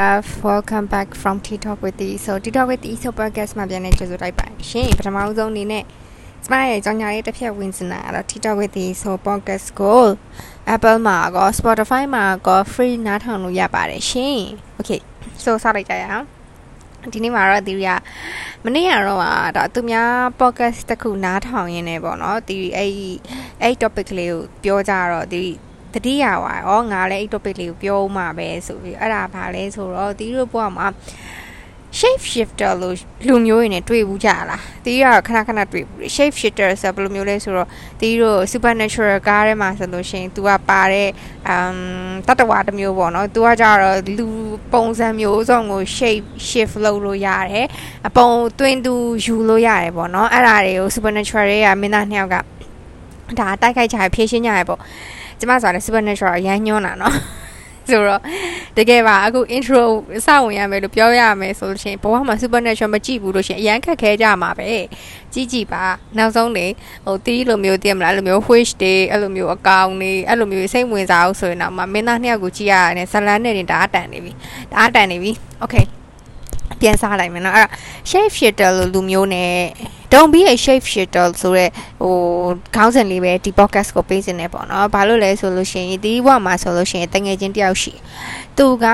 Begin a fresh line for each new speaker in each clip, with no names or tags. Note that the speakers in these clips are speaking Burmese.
Love welcome back from TikTok with the so TikTok with the so podcast မှာပြန်နေကြိုဆိုတိုက်ပါရှင်ပထမဆုံးအနေနဲ့ကျမရဲ့ကြောင်ညာလေးတစ်ဖြတ်ဝင်စနာတော့ TikTok with the so podcast ကို Apple မှာကော Spotify မှာကော free နားထောင်လို့ရပါတယ်ရှင် Okay so စလိုက်ကြရအောင်ဒီနေ့မှာတော့ဒီရီကမနေ့ကတော့ဒါသူများ podcast တစ်ခုနားထောင်ရင်းနေပေါ့နော်ဒီအဲ့အဲ့ topic ကလေးကိုပြောကြတော့ဒီ တတိယဝါဩငါလည်းအဲ့ topic လေးကိုပြောမှပဲဆိုပြီးအဲ့ဒါဘာလဲဆိုတော့ဒီလိုဘွားမှာ shape shifter လို့လူမျိုးတွေနဲ့တွေ့ဘူးကြလားတီးကတော့ခဏခဏတွေ့ဘူး shape shifter ဆိုဘယ်လိုမျိုးလဲဆိုတော့တီးတို့ supernatural ကားထဲမှာဆိုလို့ရှိရင် तू ကပါတဲ့ um တတဝါတစ်မျိုးပေါ့နော် तू ကကြတော့လူပုံစံမျိုးစုံကို shape shift လုပ်လို့ရတယ်အပုံတွင်းသူယူလို့ရတယ်ပေါ့နော်အဲ့ဒါတွေကို supernatural တွေကမင်းသားနှစ်ယောက်ကဒါတိုက်ခိုက်ကြဖြည့်ရှင်းကြရပေါ့ ကျမဆိုတာလည်း supernatural အရန်ညွှန်းတာနော်ဆိုတော့တကယ်ပါအခု intro စဝင်ရမယ်လို့ပြောရမယ်ဆိုလို့ရှိရင်ဘဝမှာ supernatural မကြည့်ဘူးလို့ရှိရင်အရန်ခက်ခဲကြမှာပဲကြည့်ကြည့်ပါနောက်ဆုံးနေဟိုတီးလိုမျိုးတည်မလားအဲ့လိုမျိုး wish တွေအဲ့လိုမျိုးအကောင်တွေအဲ့လိုမျိုးစိတ်ဝင်စားအောင်ဆိုရင်တော့မင်းသားနှစ်ယောက်ကိုကြည့်ရတယ်ဇလန်းနဲ့တင်တအားတန်နေပြီတအားတန်နေပြီ okay ပြန်စားလိုက်မယ်နော်အဲ့ဒါ shape shifter လို့လူမျိုးနဲ့ don't be a shape shifter ဆိုရဲဟိုခေါင်းစဉ်လေးပဲဒီ podcast ကိုပေးစင်နေပေါ့နော်ဘာလို့လဲဆိုလို့ရှိရင်ဒီဘဝမှာဆိုလို့ရှိရင်တငယ်ချင်းတယောက်ရှိသူက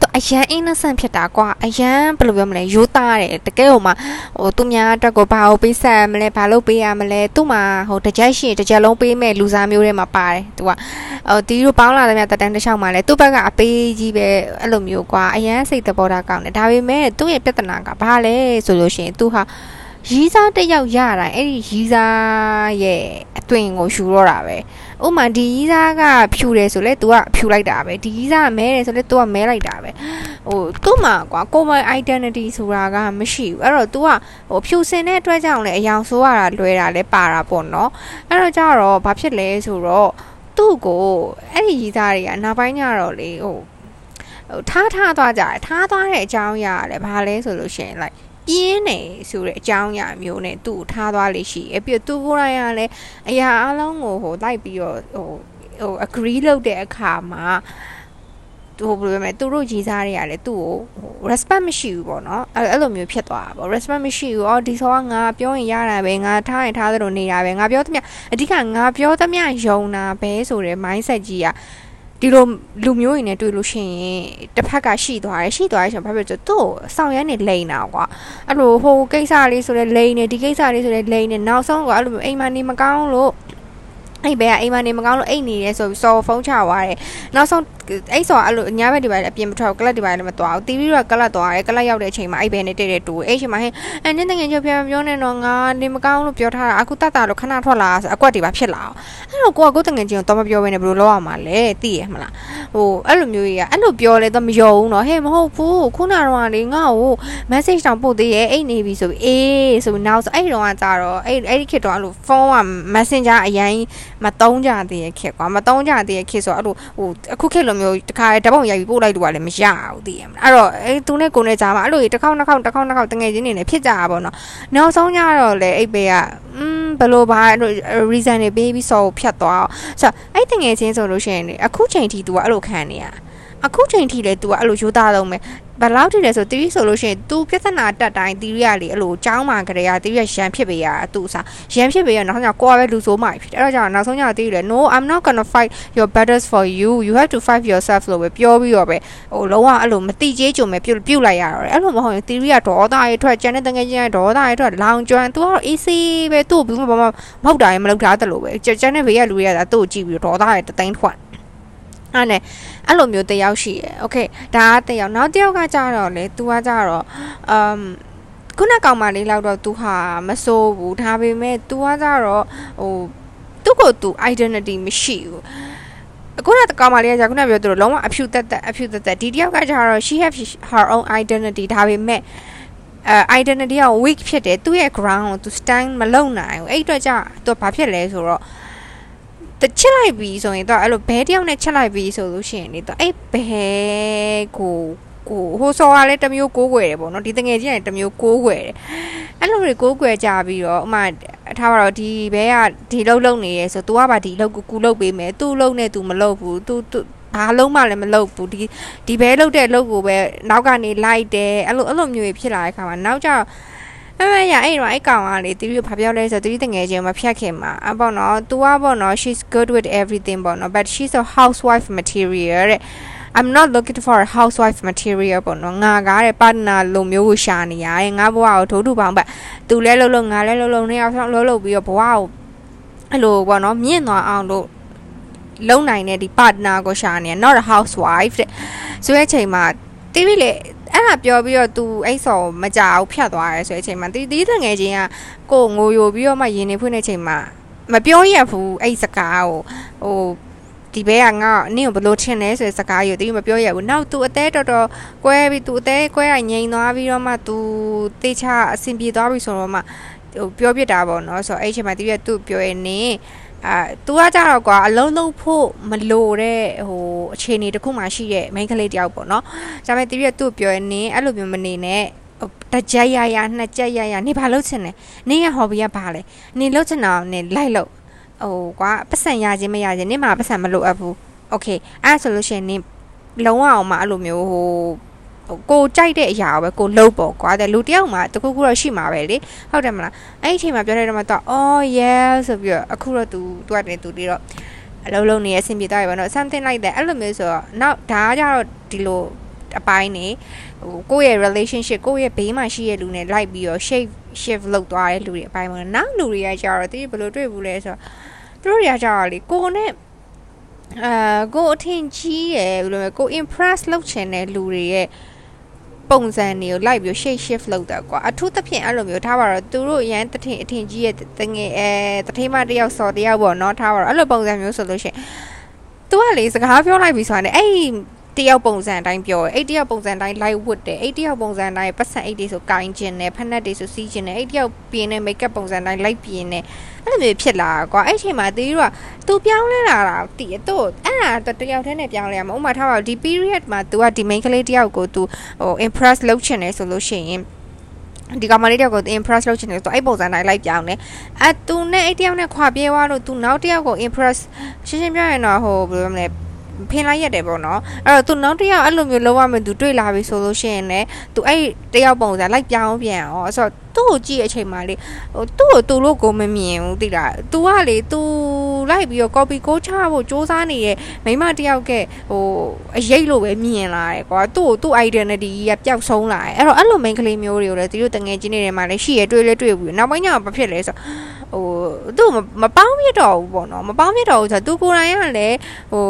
သူအရန် innocent ဖြစ်တာကွာအရန်ဘယ်လိုပြောမလဲရိုးသားတယ်တကယ်ဟိုမှာဟိုသူများအတွက်ကိုဘာလို့ပေးဆက်မလဲဘာလို့ပေးရမလဲသူ့မှာဟိုတစ်ချက်ရှိတစ်ချက်လုံးပေးမဲ့လူစားမျိုးတွေမှာပါတယ်သူကဟိုဒီလိုပေါင်းလာတဲ့မြတ်တတန်းတစ်ချောင်းမှာလဲသူ့ဘက်ကအပေးကြီးပဲအဲ့လိုမျိုးကွာအရန်စိတ်သဘောထားကောင်းတယ်ဒါပေမဲ့သူ့ရဲ့ပြဿနာကဘာလဲဆိုလို့ရှိရင်သူဟာရီးစားတစ်ယောက်ရတာအဲ့ဒီရီးစားရဲ့အသွင်ကိုယူတော့တာပဲ ဥမာဒီရီးစားကဖြူတယ်ဆိုလဲ तू ကဖြူလိုက်တာပဲဒီရီးစားကမဲတယ်ဆိုလဲ तू ကမဲလိုက်တာပဲဟိုသူ့မှာကွာကိုယ်ပိုင် identity ဆိုတာကမရှိဘူးအဲ့တော့ तू ကဟိုဖြူစင်တဲ့အတွက်ကြောင့်လဲအယောင်ဆိုးရတာလွဲတာလဲပါတာပေါ့နော်အဲ့တော့ကြတော့ဘာဖြစ်လဲဆိုတော့သူ့ကိုအဲ့ဒီရီးစားတွေကနောက်ပိုင်းကျတော့လေဟိုဟိုထားထားသွားကြတယ်ထားသွားတဲ့အကြောင်းအရာလည်းဘာလဲဆိုလို့ရှိရင် like ပြင်းနေဆိုတဲ့အကြောင်းအရာမျိုးနဲ့သူ့ကိုထားသွားလိမ့်ရှိတယ်ပြီးတော့သူကိုယ်တိုင်ကလည်းအရာအလုံးကိုဟိုလိုက်ပြီးတော့ဟိုဟို agree လုပ်တဲ့အခါမှာသူဘယ်လိုလဲသူတို့ကြီးစားတွေကလည်းသူ့ကို respect မရှိဘူးပေါ့နော်အဲ့အဲ့လိုမျိုးဖြစ်သွားတာပေါ့ respect မရှိဘူးအော်ဒီဆောကငါပြောရင်ရတာပဲငါထားရင်ထားသလိုနေတာပဲငါပြောသမျှအဓိကငါပြောသမျှယုံတာပဲဆိုတဲ့ mindset ကြီးက ဒီလိုလူမျိုးတွေနဲ့တွေ့လို့ရှိရင်တစ်ဖက်ကရှိသွားတယ်ရှိသွားရရှင်ဘာဖြစ်လို့သူ့ဆောင်ရမ်းနေလိန်တာကွာအဲ့လိုဟိုကိစ္စလေးဆိုလဲလိန်နေဒီကိစ္စလေးဆိုလဲလိန်နေနောက်ဆုံးကအဲ့လိုအိမ်မနေမကောင်းလို့အဲ့ဘဲကအိမ်မနေမကောင်းလို့အိတ်နေရဲဆိုပြီးစော်ဖုန်းချသွားတယ်နောက်ဆုံးအဲ့စော်အဲ့လိုညဘက်ဒီပိုင်းအပြင်မထွက်ကလပ်ဒီပိုင်းလည်းမသွားဘူးတီးပြီးတော့ကလပ်သွားတယ်ကလပ်ရောက်တဲ့အချိန်မှာအဲ့ဘဲနဲ့တည့်တဲ့တူအဲ့ချိန်မှာဟင်းအဲ့နင်းတငယ်ချင်းပြောပြောနေတော့ငါနေမကောင်းလို့ပြောထားတာအခုတတ်တာလို့ခဏထွက်လာဆိုအကွက်တွေပါဖြစ်လာအောင်အဲ့တော့ကိုကကိုတငယ်ချင်းကိုတော့မပြောဘဲနဲ့ဘယ်လိုလုပ်ရမှာလဲသိရမလားဟိုအဲ့လိုမျိုးကြီးကအဲ့လိုပြောလဲတော့မယုံဘူးနော်ဟဲ့မဟုတ်ဘူးခုနကတော့လေငါ့ကို message တောင်ပို့သေးရဲ့အိတ်နေပြီဆိုပြီးအေးဆိုပြီးနောက်ဆိုအဲ့တော့ကကြတော့အဲ့အဲ့ဒီခေတ်တော့အဲ့လိုဖုန်းက messenger အရင်မတုံးကြသေးရဲ့ခေတ်ကွာမတုံးကြသေးရဲ့ခေတ်ဆိုအဲ့လိုဟိုအခုခေတ်လိုမျိုးတခါဓာတ်ပုံရိုက်ပြီးပို့လိုက်လို့ကလည်းမရဘူးသိရမလားအဲ့တော့အဲ့သူနဲ့ကိုနဲ့ကြားမှာအဲ့လိုတစ်ခေါက်နှစ်ခေါက်တစ်ခေါက်နှစ်ခေါက်တငယ်ချင်းနေနဲ့ဖြစ်ကြတာပေါ့နော်နောက်ဆုံးကြတော့လေအိတ်ပေကอืมဘယ်လိုပါ reason တွေပေးပြီးစော်ဖြတ်သွားဆိုတော့အဲ့တငယ်ချင်းဆိုလို့ရှိရင်အခုချိန်ထိ तू ကအဲ့လိုခံနေရ အခုချိန်ထိလေ तू ကအဲ့လိုရိုးသားတော့မယ်ဘယ်လောက်ထိလဲဆိုတီးဆိုလို့ရှိရင် तू ပြဿနာတက်တိုင်းတီးရလေအဲ့လိုចောင်းမှာကြရတီးရရန်ဖြစ်ပေးရသူ့စားရန်ဖြစ်ပေးရနောက်ဆုံးကျကိုကပဲလူဆိုးမှဖြစ်အဲ့တော့ကျတော့နောက်ဆုံးကျတီးလေ no i'm not going to fight your battles for you you have to fight yourself လို့ပဲပြောပြီးတော့ပဲဟိုလုံးဝအဲ့လိုမတိကျကြုံပဲပြုတ်ပြုတ်လိုက်ရတော့တယ်အဲ့လိုမဟုတ်ရင်တီးရဒေါသရေထွက်ကျန်တဲ့တငယ်ချင်းဒေါသရေထွက်လောင်ကျွမ်း तू ကတော့ easy ပဲသူ့ဘူးဘာမှမဟုတ်တာရင်မလုပ်တာတလို့ပဲကျန်တဲ့ဘေးကလူတွေကသူ့ကိုကြည့်ပြီးဒေါသရေတသိန်းထွက် အဲ့နဲ့အဲ့လိုမျိုးတယောက်ရှိရယ်โอเคဒါကတယောက်နောက်တယောက်ကကြတော့လေ तू ကကြတော့အမ်ခုနကောင်မလေးလောက်တော့ तू ဟာမစိုးဘူးဒါပေမဲ့ तू ကကြတော့ဟိုသူ့ကို तू identity မရှိဘူးအခုနကကောင်မလေးကကြာခုနပြောသူတို့လုံးဝအဖြူတက်တက်အဖြူတက်တက်ဒီတယောက်ကကြတော့ she have her own identity ဒါပေမဲ့အဲ identity က weak ဖြစ်တယ်သူ့ရဲ့ ground ကို तू stand မလုံနိုင်ဘူးအဲ့အတွက်ကြောင့် तू ဘာဖြစ်လဲဆိုတော့ တချစ်လိုက်ပြီဆိုရင်တော့အဲ့လိုဘဲတယောက်နဲ့ချစ်လိုက်ပြီဆိုလို့ရှိရင်လေတော့အဲ့ဘဲကိုကိုဟိုစော်ကလည်းတမျိုးကိုးကွယ်တယ်ပေါ့နော်ဒီတငယ်ချင်းကတမျိုးကိုးကွယ်တယ်အဲ့လိုတွေကိုးကွယ်ကြပြီးတော့အမထားပါတော့ဒီဘဲကဒီလှုပ်လှုပ်နေရဲဆို तू ကပါဒီလှုပ်ကူလှုပ်ပေးမယ် तू လှုပ်နေ तू မလှုပ်ဘူး तू तू ဘာလုံးမှလည်းမလုပ်ဘူးဒီဒီဘဲလုပ်တဲ့လုပ်ကိုပဲနောက်ကနေလိုက်တယ်အဲ့လိုအဲ့လိုမျိုးဖြစ်လာတဲ့ခါမှာနောက်ကျတော့ အမရအဲ့တော့အဲ့ကောင်ကလေတီရီဘာပြောလဲဆိုတီရီတငယ်ချင်းမဖြတ်ခင်မှာအပေါ့နော် तू อ่ะပေါ့နော် she's good with everything ပေါ့နော် but she's a housewife material တဲ့ I'm not looking for a housewife material ပေါ့နော်ငါကားတဲ့ partner လိုမျိုးကိုရှာနေရတယ်ငါဘဝကိုထိုးထူပေါင်းပတ်သူလဲလှုပ်လှုပ်ငါလဲလှုပ်လှုပ်နှစ်ယောက်ဆောင်လှုပ်လှုပ်ပြီးတော့ဘဝကိုအဲ့လိုပေါ့နော်မြင့်သွားအောင်လို့လုံနိုင်တဲ့ဒီ partner ကိုရှာနေ not a housewife တဲ့ဆိုတဲ့အချိန်မှာတီးပြီးလေ အဲ့ဒါပြောပြီးတော့ तू အဲ့ဆော်မကြောက်ဖြတ်သွားရဲဆိုတဲ့အချိန်မှာတီးတီးတငယ်ချင်းကကိုငိုယိုပြီးတော့မှရင်းနေဖွင့်တဲ့အချိန်မှာမပြောရဘူးအဲ့စကားကိုဟိုဒီဘဲကငါနင့်ကိုဘလို့ထင်လဲဆိုတဲ့စကားကိုတီးမပြောရဘူးနောက် तू အသေးတော်တော်ကွဲပြီး तू အသေးကွဲရငြိမ်သွားပြီးတော့မှ तू တေချာအဆင်ပြေသွားပြီဆိုတော့မှဟိုပြောပြတာပေါ့နော်ဆိုတော့အဲ့အချိန်မှာတီးရ तू ပြောရနေ အာသူကကြတော့ကွာအလုံးလုံးဖို့မလိုတဲ့ဟိုအခြေအနေတစ်ခုမှရှိရဲ့ main ကလေးတယောက်ပေါ့နော်။ဒါပေမဲ့တပြည့်သူ့ပြောရင်နင်းအဲ့လိုမျိုးမနေနဲ့တကြရရနှစ်ကြရရနေဘာလုပ်ချင်လဲ။နင်းရဲ့ hobby ကဘာလဲ။နင်းလုပ်ချင်တာနင်းလိုက်လို့ဟိုကွာပတ်စံရခြင်းမရခြင်းနင်းမှာပတ်စံမလိုအပ်ဘူး။ Okay အဲ့ဆိုလို့ရှိရင်နင်းလုံးဝအောင်မအဲ့လိုမျိုးဟို ကိုကြိုက်တဲ့အရာပဲကိုလှုပ်ပေါ့ကွာတဲ့လူတယောက်မှတခုခုတော့ရှိမှာပဲလေဟုတ်တယ်မလားအဲ့ဒီအချိန်မှာပြောတဲ့တော့မှတော့အော် yeah ဆိုပြီးတော့အခုတော့ तू သူကနေ तू ပြီးတော့အလုံးလုံးနေရအဆင်ပြေသွားပြီပေါ့နော် something like that အဲ့လိုမျိုးဆိုတော့နောက်ဒါကကြတော့ဒီလိုအပိုင်းနေဟိုကိုယ့်ရဲ့ relationship ကိုယ့်ရဲ့ဘေးမှာရှိတဲ့လူနဲ့လိုက်ပြီးတော့ shape shift လုပ်သွားတဲ့လူတွေအပိုင်းပေါ့နော်နောက်လူတွေကကြတော့တိဘယ်လိုတွေ့ဘူးလဲဆိုတော့သူတို့တွေကကြတော့လေကိုနဲ့အာကိုအထင်ကြီးရယ်ဘယ်လိုလဲကို impress လုပ်ချင်တဲ့လူတွေရဲ့ ပုံစံတွေကိုလိုက်ပြီး shape shift လုပ်တာကွာအထူးသဖြင့်အဲ့လိုမျိုးထားပါတော့သူတို့ရန်တထင်အထင်ကြီးရဲ့တငယ်အဲတထိမတယောက်စော်တယောက်ပေါ့နော်ထားပါတော့အဲ့လိုပုံစံမျိုးဆိုလို့ရှိရင်သူကလေစကားပြောလိုက်ပြီးဆိုတာねအဲ့ တယောက်ပုံစံအတိုင်းပြောအဲ့တယောက်ပုံစံအတိုင်း live ဝတ်တယ်အဲ့တယောက်ပုံစံအတိုင်းပတ်စံအိတ်တွေဆိုကိုင်းကျင်တယ်ဖက်နက်တွေဆိုစီးကျင်တယ်အဲ့တယောက်ပြင်းတဲ့ makeup ပုံစံအတိုင်း live ပြင်းတယ်အဲ့လိုမျိုးဖြစ်လာကွာအဲ့ချိန်မှာတီးတို့က तू ပြောင်းလဲလာတာတီးတော့အဲ့ဒါတယောက်တည်းနဲ့ပြောင်းလဲရမှာဥမာထားပါဒီ period မှာ तू ကဒီ main ကလေးတယောက်ကို तू ဟို impress လုပ်ချင်တယ်ဆိုလို့ရှိရင်ဒီကောင်မလေးတယောက်ကို impress လုပ်ချင်တယ်ဆိုအဲ့ပုံစံတိုင်းလိုက်ပြောင်းတယ်အဲ तू နဲ့အဲ့တယောက်နဲ့ခွာပြေးသွားလို့ तू နောက်တယောက်ကို impress ရှင်းရှင်းပြောရင်တော့ဟိုဘယ်လိုမလဲ ဖင်လိုက်ရတယ်ပေါ့နော်အဲ့တော့သူနောက်တစ်ယောက်အဲ့လိုမျိုးလုံးဝမယ်သူတွေ့လာပြီဆိုလို့ရှိရင်လည်းသူအဲ့တယောက်ပုံစံလိုက်ပြောင်းပြန်အောင်အဲ့ဆိုသူ့ကိုကြည့်အချိန်မှလေဟိုသူ့ကိုသူ့လို့ကိုမမြင်ဘူးတိလား तू ကလေ तू လိုက်ပြီးတော့ copy ကိုချဖို့စူးစမ်းနေတဲ့မိမတယောက်ကဟိုအရေးလို့ပဲမြင်လာတယ်ကွာသူ့ကိုသူ့ identity ကြီးကပျောက်ဆုံးလာတယ်အဲ့တော့အဲ့လို main ကလေးမျိုးတွေကိုလည်းသူတို့တငယ်ချင်းတွေထဲမှာလည်းရှိရတွေ့လဲတွေ့ဘူးနောက်ပိုင်းကျတော့ဘာဖြစ်လဲဆို ဟိုသူ့မပေါင်းပြတော့ဘူးပေါ့နော်မပေါင်းပြတော့ဘူးဆိုတော့သူကိုယ်တိုင်ကလည်းဟို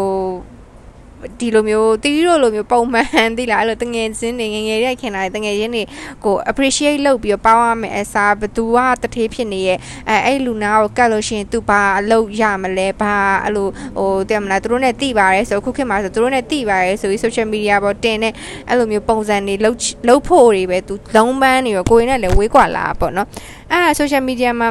ဒီလိုမျိုးတီးရိုးလိုမျိုးပုံမှန်သိလားအဲ့လိုတငယ်ချင်းတွေငငယ်ရိုက်ခင်လာတငယ်ချင်းတွေကို appreciate လုပ်ပြီးတော့ပေါင်းရမယ်အစားဘသူကတထေးဖြစ်နေရဲ့အဲအဲ့လူနာကိုကတ်လို့ရှိရင် तू ဘာအလုပ်ရမလဲဘာအဲ့လိုဟိုသိရမလားသူတို့နဲ့တိပါတယ်ဆိုခုခေတ်မှာဆိုသူတို့နဲ့တိပါတယ်ဆိုပြီး social media ပေါ်တင်တဲ့အဲ့လိုမျိုးပုံစံတွေလှုပ်လှုပ်ဖို့တွေပဲ तू လုံးပန်းနေရောကိုယ်နဲ့လည်းဝေးကွာလာပေါ့နော်အဲ social media မှာ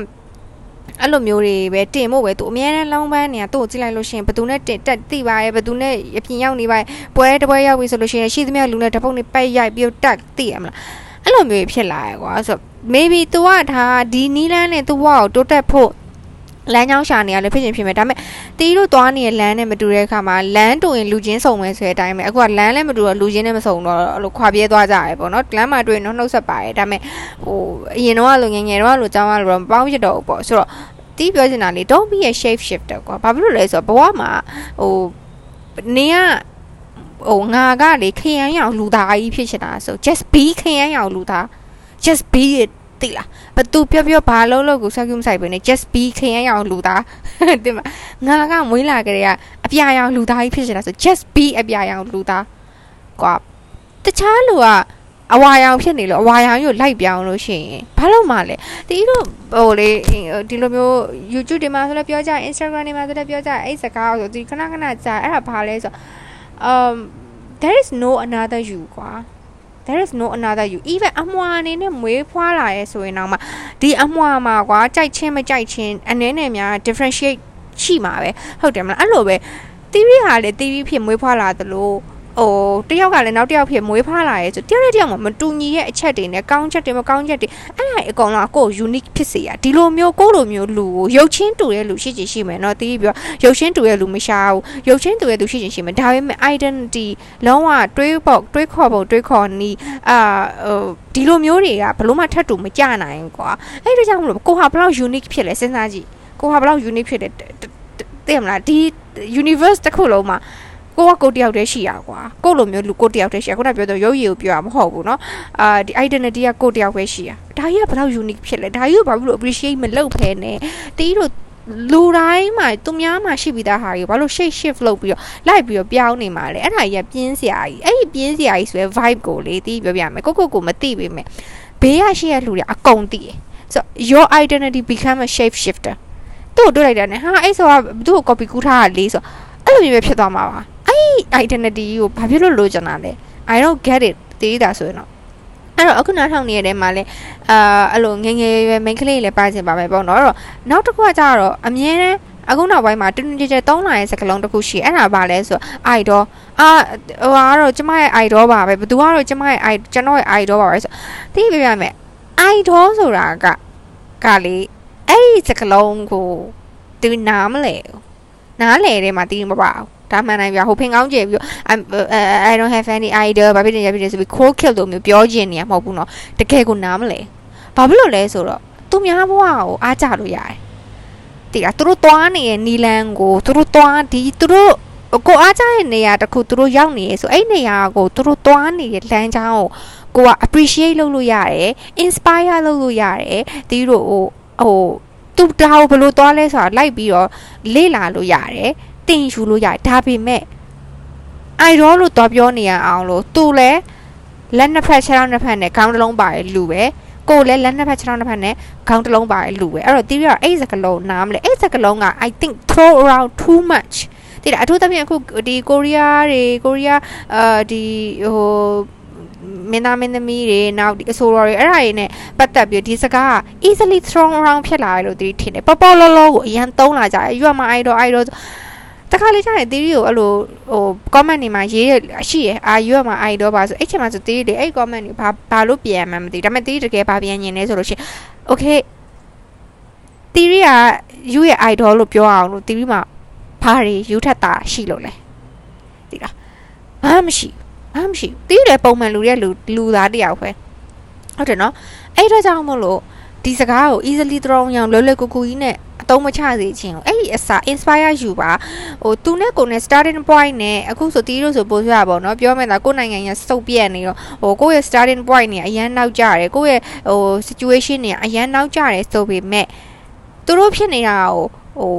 အဲ့လိုမျိုးတွေပဲတင်ဖို့ပဲသူအများနဲ့လောင်းပန်းနေတာသူ့ကိုကြည့်လိုက်လို့ရှိရင်ဘသူနဲ့တင်တက်တိပါရဲ့ဘသူနဲ့အပြင်ရောက်နေပါရဲ့ပွဲတပွဲရောက်ပြီဆိုလို့ရှိရင်ရှိသမျှလူနဲ့တပုတ်နဲ့ပိုက်ရိုက်ပြီးတက်တိရမလားအဲ့လိုမျိုးဖြစ်လာရကွာဆို maybe သူကဒါဒီနီးလန်းနဲ့သူ့ဘဝကိုတိုးတက်ဖို့လမ်းကြောင်းရှာနေရလို့ဖြစ်ချင်းဖြစ်မယ်ဒါပေမဲ့တီးတို့သွားနေတဲ့လမ်းနဲ့မတူတဲ့အခါမှာလမ်းတူရင်လူချင်းစုံမယ်ဆိုတဲ့အတိုင်းပဲအခုကလမ်းလည်းမတူတော့လူချင်းနဲ့မစုံတော့အဲ့လိုခွာပြေးသွားကြရပေါ့နော်လမ်းမှာတွေ့ရင်တော့နှုတ်ဆက်ပါတယ်ဒါပေမဲ့ဟိုအရင်တော့လိုငငယ်တော့လိုကြောင်းရလို့မပေါင်းဖြစ်တော့ဘူးပေါ့ဆိုတော့ တီးပြောချင်တာလေ don't be a shape shifter ကွာဘာဖြစ်လို့လဲဆိုတော့ဘဝမှာဟိုနေကဟိုငါကလေခရမ်းရောင်လူသားကြီးဖြစ်ချင်တာဆို just be ခရမ်းရောင်လူသား just be it တိလားဘသူပြောပြောဘာလုံးလို့ကိုဆောက်ယူမဆိုင်ပဲね just be ခရမ်းရောင်လူသားတင်မငါကမွေးလာကြတဲ့ကအပြာရောင်လူသားကြီးဖြစ်ချင်တာဆို just be အပြာရောင်လူသားကွာတခြားလူက အဝါရောင်ဖြစ်နေလို့အဝါရောင်ကိုလိုက်ပြောင်းလို့ရှိရင်ဘာလို့မှလဲတီးတို့ဟိုလေဒီလိုမျိုး YouTube တွေမှာဆိုလည်းပြောကြ Instagram တွေမှာဆိုလည်းပြောကြအဲ့စကားကိုဒီခဏခဏကြာအဲ့ဒါဘာလဲဆို um there is no another you ကွာ there is no another you even အမွာအနေနဲ့မွေးဖွားလာရဲဆိုရင်တော့မှဒီအမွာမှာကွာကြိုက်ချင်းမကြိုက်ချင်းအနေနဲ့များ differentiate ရှိမှာပဲဟုတ်တယ်မလားအဲ့လိုပဲ TV ဟာလေ TV ဖြစ်မွေးဖွားလာသလို ဟိုတယောက်ကလည်းနောက်တယောက်ဖြစ်မွေးဖွားလာရဲဆိုတယောက်နဲ့တယောက်မှမတူညီရဲ့အချက်တွေနဲ့ကောင်းချက်တွေမကောင်းချက်တွေအဲ့ဒါအကောင်လုံးကို unique ဖြစ်စေရဒီလိုမျိုးကိုလိုမျိုးလူကိုရုပ်ချင်းတူတဲ့လူရှိချင်ရှိမယ်เนาะတီးပြီးတော့ရုပ်ချင်းတူတဲ့လူမရှာဘူးရုပ်ချင်းတူတဲ့လူရှိချင်ရှိမယ်ဒါပေမဲ့ identity လုံးဝတွေးပေါက်တွေးခေါ်ပုံတွေးခေါ်နီးအာဟိုဒီလိုမျိုးတွေကဘလို့မှထပ်တူမကြနိုင်ဘူးကွာအဲ့ဒါကြောင့်မလို့ကိုဟာဘလောက် unique ဖြစ်လဲစဉ်းစားကြည့်ကိုဟာဘလောက် unique ဖြစ်တယ်သိမလားဒီ universe တစ်ခုလုံးမှာ ကိုကကိုတယောက်တည်းရှိရကွာကိုလိုမျိုးလူကိုတယောက်တည်းရှိရခုနပြောတော့ရုပ်ရည်ကိုပြောတာမဟုတ်ဘူးเนาะအာဒီ identity ကကိုတယောက်ပဲရှိရဒါကြီးကဘယ်လောက် unique ဖြစ်လဲဒါကြီးကိုဘာဖြစ်လို့ appreciate မလုပ်ဖဲနဲ့တီးတို့လူတိုင်းမှာသူများမှာရှိပြီးသားဟာကြီးဘာလို့ shape shift လုပ်ပြီးတော့လိုက်ပြီးတော့ပြောင်းနေမှာလဲအဲ့ဒါကြီးကပြင်းစရာကြီးအဲ့ဒီပြင်းစရာကြီးဆိုရယ် vibe ကိုလေတီးပြောပြမယ်ကိုကိုကိုမသိပေမဲ့ဘေးရရှိရလူတွေအကုန်သိတယ်ဆို your identity become a shape shifter သူ့ကိုတွေ့လိုက်တာနဲ့ဟာအဲ့ဆိုကသူ့ကို copy ကူးထားတာလေးဆိုအဲ့လိုမျိုးပဲဖြစ်သွားမှာပါအဲ့ identity ကိုဘာဖြစ်လို့လိုချင်တာလဲ I don't get it တည်တာဆိုရင်တော့အဲ့တော့အခုနောက်ထောင်နေရတဲ့မှာလဲအာအဲ့လိုငငယ်ရွယ် main ကလေးလည်းပါချင်ပါမယ်ပေါ့နော်အဲ့တော့နောက်တစ်ခုကကြတော့အမြဲတမ်းအခုနောက်ပိုင်းမှာတွင်းတွင်းကြဲကြဲသုံးလာတဲ့စကားလုံးတစ်ခုရှိအဲ့ဒါပါလဲဆို idol အာဟိုကတော့ကျမရဲ့ idol ပါပဲဘသူကတော့ကျမရဲ့ idol ကျွန်တော်ရဲ့ idol ပါပဲဆိုသိပြရမယ် idol ဆိုတာကကလေအဲ့ဒီစကားလုံးကိုသူနားမလဲနားလေတယ်မှာတီးမပါဘူး ဒါမှန်နိုင်ပြဟိုဖင်ကောင်းကျယ်ပြီး I don't have any idea ဘာဖြစ်နေရဖြစ်နေဆိုပြီး cold kill လို့မျိုးပြောချင်နေရမဟုတ်ဘူးเนาะတကယ်ကိုနားမလဲဘာဖြစ်လို့လဲဆိုတော့သူများဘဝကိုအားကြလို့ရတယ်တိကသူတို့သွားနေတဲ့နီလန်ကိုသူတို့သွားဒီသူတို့ကိုအားကြတဲ့နေရာတခုသူတို့ရောက်နေရဆိုအဲ့နေရာကိုသူတို့သွားနေတဲ့လမ်းကြောင်းကိုကိုက appreciate လုပ်လို့ရတယ် inspire လုပ်လို့ရတယ်တီးတို့ဟိုဟို သူဒါကိုဘယ်လိုသွားလဲဆိုတာလိုက်ပြီးတော့လေ့လာလို့ရတယ်တင်ယူလို့ရတယ်ဒါပေမဲ့အိုင်ရောလို့တော့ပြောနေရအောင်လို့သူလည်းလက်နှစ်ဖက်ခြေထောက်နှစ်ဖက်နဲ့ခေါင်းတစ်လုံးပါတယ်လူပဲကိုလည်းလက်နှစ်ဖက်ခြေထောက်နှစ်ဖက်နဲ့ခေါင်းတစ်လုံးပါတယ်လူပဲအဲ့တော့တီးရအဲ့စကလုံးနားမလဲအဲ့စကလုံးက I think throw around too much တိတယ်အထူးသဖြင့်အခုဒီကိုရီးယားတွေကိုရီးယားအာဒီဟို မင်းသားမင်းသမီးတွေနောက်ဒီအဆိုတော်တွေအဲ့ဒါတွေနဲ့ပတ်သက်ပြီးဒီစကားက easily thrown around ဖြစ်လာတယ်လို့သူထင်တယ်ပေါ်ပေါ်လောလောကိုအရန်သုံးလာကြတယ် you are my idol idol တခါလေကျရင် theory ကိုအဲ့လိုဟို comment တွေမှာရေးရရှိရအာ you are my idol ပါဆိုအဲ့ချိန်မှာဆို theory တွေအဲ့ comment တွေဘာဘာလို့ပြန်မှမသိဒါပေမဲ့ theory တကယ်ဘာပြန်ညင်လဲဆိုလို့ရှိရင် okay theory က you ရဲ့ idol လို့ပြောအောင်လို့ theory မှာဘာတွေယူထက်တာရှိလို့လဲသိလားဘာမှမရှိဘာ မှမရှိတီးတယ်ပုံမှန်လူတဲ့လူလူသားတယောက်ပဲဟုတ်တယ်နော်အဲ့ဒါကြောင့်မို့လို့ဒီစကားကို easily throw အောင်လွယ်လွယ်ကူကူကြီးနဲ့အသုံးမချစေခြင်းကိုအဲ့ဒီအစာ inspire ယူပါဟိုသူနဲ့ကိုနဲ့ starting point နဲ့အခုဆိုတီးလို့ဆိုပို့ရပါတော့ပြောမယ်လားကိုနိုင်ငံရစုပ်ပြက်နေတော့ဟိုကိုရဲ့ starting point နေအရန်နောက်ကြတယ်ကိုရဲ့ဟို situation နေအရန်နောက်ကြတယ်ဆိုပေမဲ့သူတို့ဖြစ်နေတာကိုဟို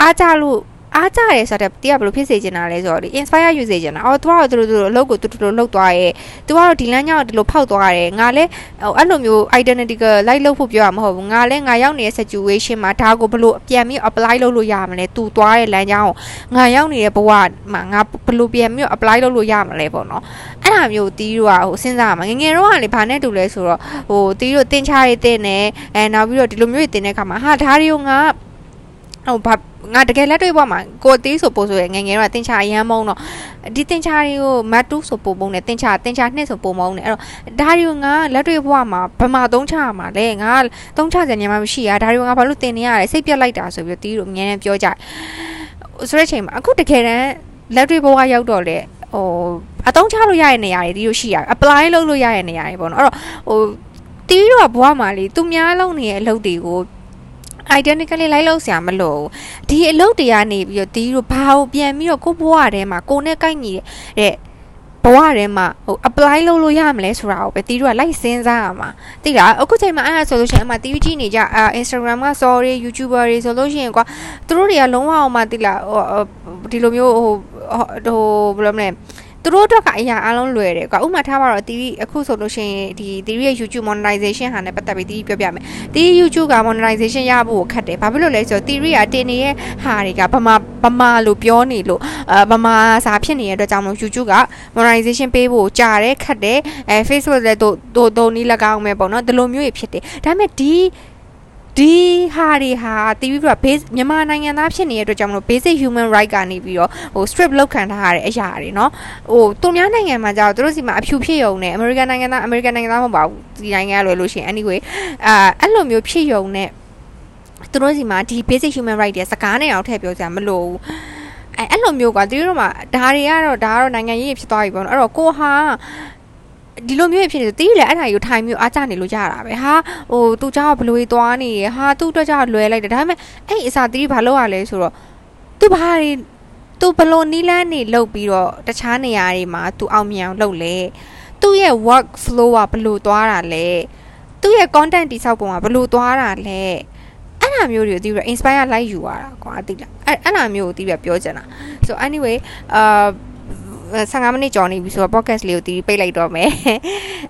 အားကြလို့ အားကြတယ်ဆိုတော့တီးကဘယ်လိုဖြစ်စေချင်တာလဲဆိုတော့ဒီ inspire ယူစေချင်တာအော်သူကတော့သူတို့အလုပ်ကိုသူတို့လုပ်သွားရဲ့သူကတော့ဒီလမ်းကြောင်းဒီလိုဖောက်သွားတယ်ငါလည်းဟိုအဲ့လိုမျိုး identity က like လုပ်ဖို့ပြောရမှာမဟုတ်ဘူးငါလည်းငါရောက်နေတဲ့ situation မှာဒါကိုဘယ်လိုပြန်ပြီး apply လုပ်လို့ရမလဲသူသွားတဲ့လမ်းကြောင်းကိုငါရောက်နေတဲ့ဘဝမှာငါဘယ်လိုပြန်ပြီး apply လုပ်လို့ရမလဲပေါ့နော်အဲ့ဒါမျိုးတီးတို့ကဟိုစဉ်းစားမှာငငယ်တော့ကလေဘာနဲ့တူလဲဆိုတော့ဟိုတီးတို့တင်ချရည်တင်နေအဲနောက်ပြီးတော့ဒီလိုမျိုးတင်တဲ့အခါမှာဟာဒါတွေကိုငါဟိုဘာ ငါတကယ်လက်တွေ့ဘဝမှာကိုအသေးဆိုပို့ဆိုရငငယ်တော့တင်ချအရမ်းမုန်းတော့ဒီတင်ချတွေကိုမတ်တူးဆိုပို့မုန်းတယ်တင်ချတင်ချနှစ်ဆိုပို့မုန်းတယ်အဲ့တော့ဒါတွေကိုငါလက်တွေ့ဘဝမှာဘယ်မှာသုံးချရမှာလဲငါသုံးချစရာညမှာမရှိရဒါတွေကိုငါဘာလို့တင်နေရလဲစိတ်ပြက်လိုက်တာဆိုပြီးတီးတို့အများနဲ့ပြောကြဆိုတဲ့ချိန်မှာအခုတကယ်တမ်းလက်တွေ့ဘဝရောက်တော့လေဟိုအသုံးချလို့ရတဲ့နေရာတွေတီးတို့ရှိရ apply လုပ်လို့ရတဲ့နေရာတွေပေါ့နော်အဲ့တော့ဟိုတီးတို့ကဘဝမှာလေသူများလုံးနေတဲ့အလုပ်တွေကို identically လိုက်လို့ဆရာမလို့ဒီအလုပ်တွေကနေပြီးတော့ဒီလိုဘာကိုပြန်ပြီးတော့ကိုဘဝထဲမှာကိုနဲ့ကိုက်ညီတဲ့ဘဝထဲမှာဟို apply လုပ်လို့ရမလဲဆိုတာကိုပဲတီးတို့ကလိုက်စဉ်းစားရမှာတိလားအခုချိန်မှာအဲ့ဒါဆိုလို့ရှိရင်အမှတီးကြည့်နေကြအာ Instagram က story YouTuber တွေဆိုလို့ရှိရင်ကွာသူတို့တွေကလုံးဝအောင်မှတိလားဟိုဒီလိုမျိုးဟိုဟိုဘယ်လိုမလဲ သူတို့အတွက်ကအရာအလုံးလွယ်တယ်ကွာဥမာထားပါတော့ TV အခုဆိုလို့ရှိရင်ဒီ TV ရဲ့ YouTube monetization ဟာနဲ့ပတ်သက်ပြီး TV ပြောပြမယ် TV YouTube က monetization ရဖို့ခက်တယ်ဘာဖြစ်လို့လဲဆိုတော့ TV ကတင်နေတဲ့ဟာတွေကဗမာဗမာလို့ပြောနေလို့အဲဗမာစာဖြစ်နေတဲ့အတွက်ကြောင့်မို့ YouTube က monetization ပေးဖို့ကြာတယ်ခက်တယ်အဲ Facebook လည်းတို့တို့တို့နီး၎င်းပဲပေါ့နော်ဒီလိုမျိုးတွေဖြစ်တယ်ဒါပေမဲ့ဒီ ဒ ဒီဟာတွေဟာတီးပြီးတော့ base မြန်မာနိုင်ငံသားဖြစ်နေတဲ့အတွက်ကြောင့်မလို့ basic human right ကနေပြီးတော့ဟို strip လောက်ခံထားရတဲ့အရာတွေเนาะဟိုသူများနိုင်ငံမှာကြာတော့သူတို့စီမှာအဖြူဖြစ်ရုံနဲ့ American နိုင်ငံသား American နိုင်ငံသားမဟုတ်ပါဘူးဒီနိုင်ငံကလွယ်လို့ရှိရင် anyway အာအဲ့လိုမျိုးဖြစ်ရုံနဲ့သူတို့စီမှာဒီ basic human right တွေစကားနဲ့အောင်ထည့်ပြောကြမလို့အဲအဲ့လိုမျိုးကွာသူတို့မှာဒါတွေကတော့ဒါကတော့နိုင်ငံရေးဖြစ်သွားပြီပေါ့နော်အဲ့တော့ကိုဟာ ဒီလိုမျိုးဖြစ်နေတီးလေအဲ့ဒါကြီးထိုင်မျိုးအားကြနေလို့ရတာပဲဟာဟိုသူเจ้าဘလို့သွားနေရဟာသူ့အတွက်ကြောင့်လွယ်လိုက်တယ်ဒါပေမဲ့အဲ့အစာတီးဘာလုပ်ရလဲဆိုတော့သူဘာတွေသူဘလို့နီးလန်းနေလုပ်ပြီးတော့တခြားနေရာတွေမှာသူအောင်မြင်အောင်လုပ်လဲသူ့ရဲ့ work flow ကဘလို့သွားတာလဲသူ့ရဲ့ content တိဆောက်ပုံကဘလို့သွားတာလဲအဲ့လိုမျိုးတွေကိုတီးပြီး inspire လိုက်ယူရတာကွာတိလားအဲ့အဲ့လိုမျိုးကိုတီးပြီးပြောချင်တာ so anyway အာ 15မိနစ်ကျော်နေပြီဆိုတော့ podcast လေးကိုတီးပိတ်လိုက်တော့မယ်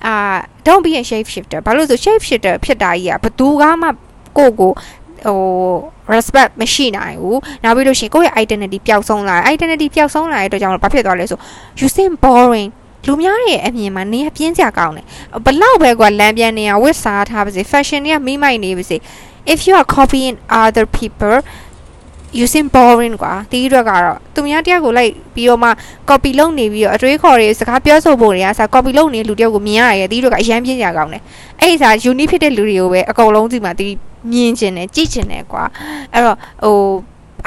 အာ don't be a shape shifter ဘာလို့ဆို shape shifter ဖြစ်တာကြီးอ่ะဘသူကမှကိုကိုဟို respect မရှိနိုင်ဘူးနောက်ပြီးလို့ရှိရင်ကိုယ့်ရဲ့ identity ပျောက်ဆုံးလာတယ် identity ပျောက်ဆုံးလာတဲ့အတွက်ကြောင့်ဘာဖြစ်သွားလဲဆို you seem boring လူများရဲ့အမြင်မှာနေရပြင်းစရာကောင်းတယ်ဘလောက်ပဲကွာလမ်းပြန်နေရဝတ်စားထားပါစေ fashion တွေကမိမိုက်နေပါစေ if you are copying other people you seem boring ကွာတီးအတွက်ကတော့သူများတယောက်ကိုလိုက်ပြီးတော့မှ copy လုပ်နေပြီးတော့အတွေးခေါ်တွေစကားပြောဆိုဖို့တွေကစာ copy လုပ်နေလူတယောက်ကိုမြင်ရရဲ့တီးအတွက်ကအရန်ပြင်းကြကောင်းတယ်အဲ့ဒီစာ unique ဖြစ်တဲ့လူတွေကိုပဲအကုန်လုံးဒီမှာတီးမြင်ကျင်တယ်ကြည့်ကျင်တယ်ကွာအဲ့တော့ဟို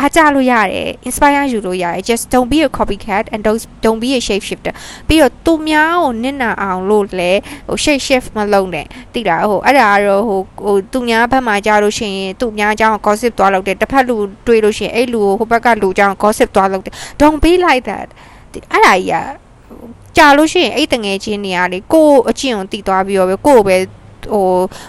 အားကြလို့ရတယ် inspire ယူလို့ရတယ် just don't be a copycat and don't don't be a shape shifter ပြီးတော့သူများကိုနစ်နာအောင်လို့လဲဟို shape shift မလုပ်နဲ့တိတာဟိုအဲ့ဒါကတော့ဟိုဟိုသူများဘက်မှာကြားလို့ရှိရင်သူများအကြောင်း gossip သွားလုပ်တယ်တစ်ဖက်လူတွေးလို့ရှိရင်အဲ့လူကိုဟိုဘက်ကလူအကြောင်း gossip သွားလုပ်တယ် don't be like that အဲ့ဒါကြီးကကြာလို့ရှိရင်အဲ့တငယ်ချင်းတွေကလေကို့အကျင့်ကိုတည်သွားပြီးတော့ပဲကို့ပဲ ဟို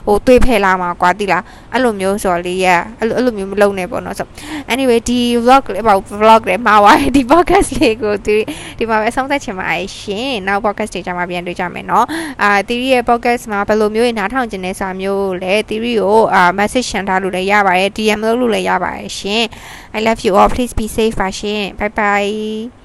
ဟိုတွေးဖယ်လာမှာကွာတိလားအဲ့လိုမျိုးဆိုတော့လေရအဲ့လိုအဲ့လိုမျိုးမလုပ်နဲ့ပေါ့နော်ဆို anyway ဒီ vlog လေးပေါ့ vlog လေးမှာပါဒီ podcast လေးကိုဒီဒီမှာပဲဆုံးသက်ချင်ပါတယ်ရှင်နောက် podcast တွေကြမှာပြန်တွေ့ကြမယ်နော်အာ theory ရဲ့ podcast မှာဘယ်လိုမျိုးနားထောင်ခြင်းလဲဆိုတာမျိုးလဲ theory ကိုအာ message ရှင်းထားလို့လည်းရပါတယ် DM လုပ်လို့လည်းရပါတယ်ရှင် I love you all please be safe ပါရှင် bye bye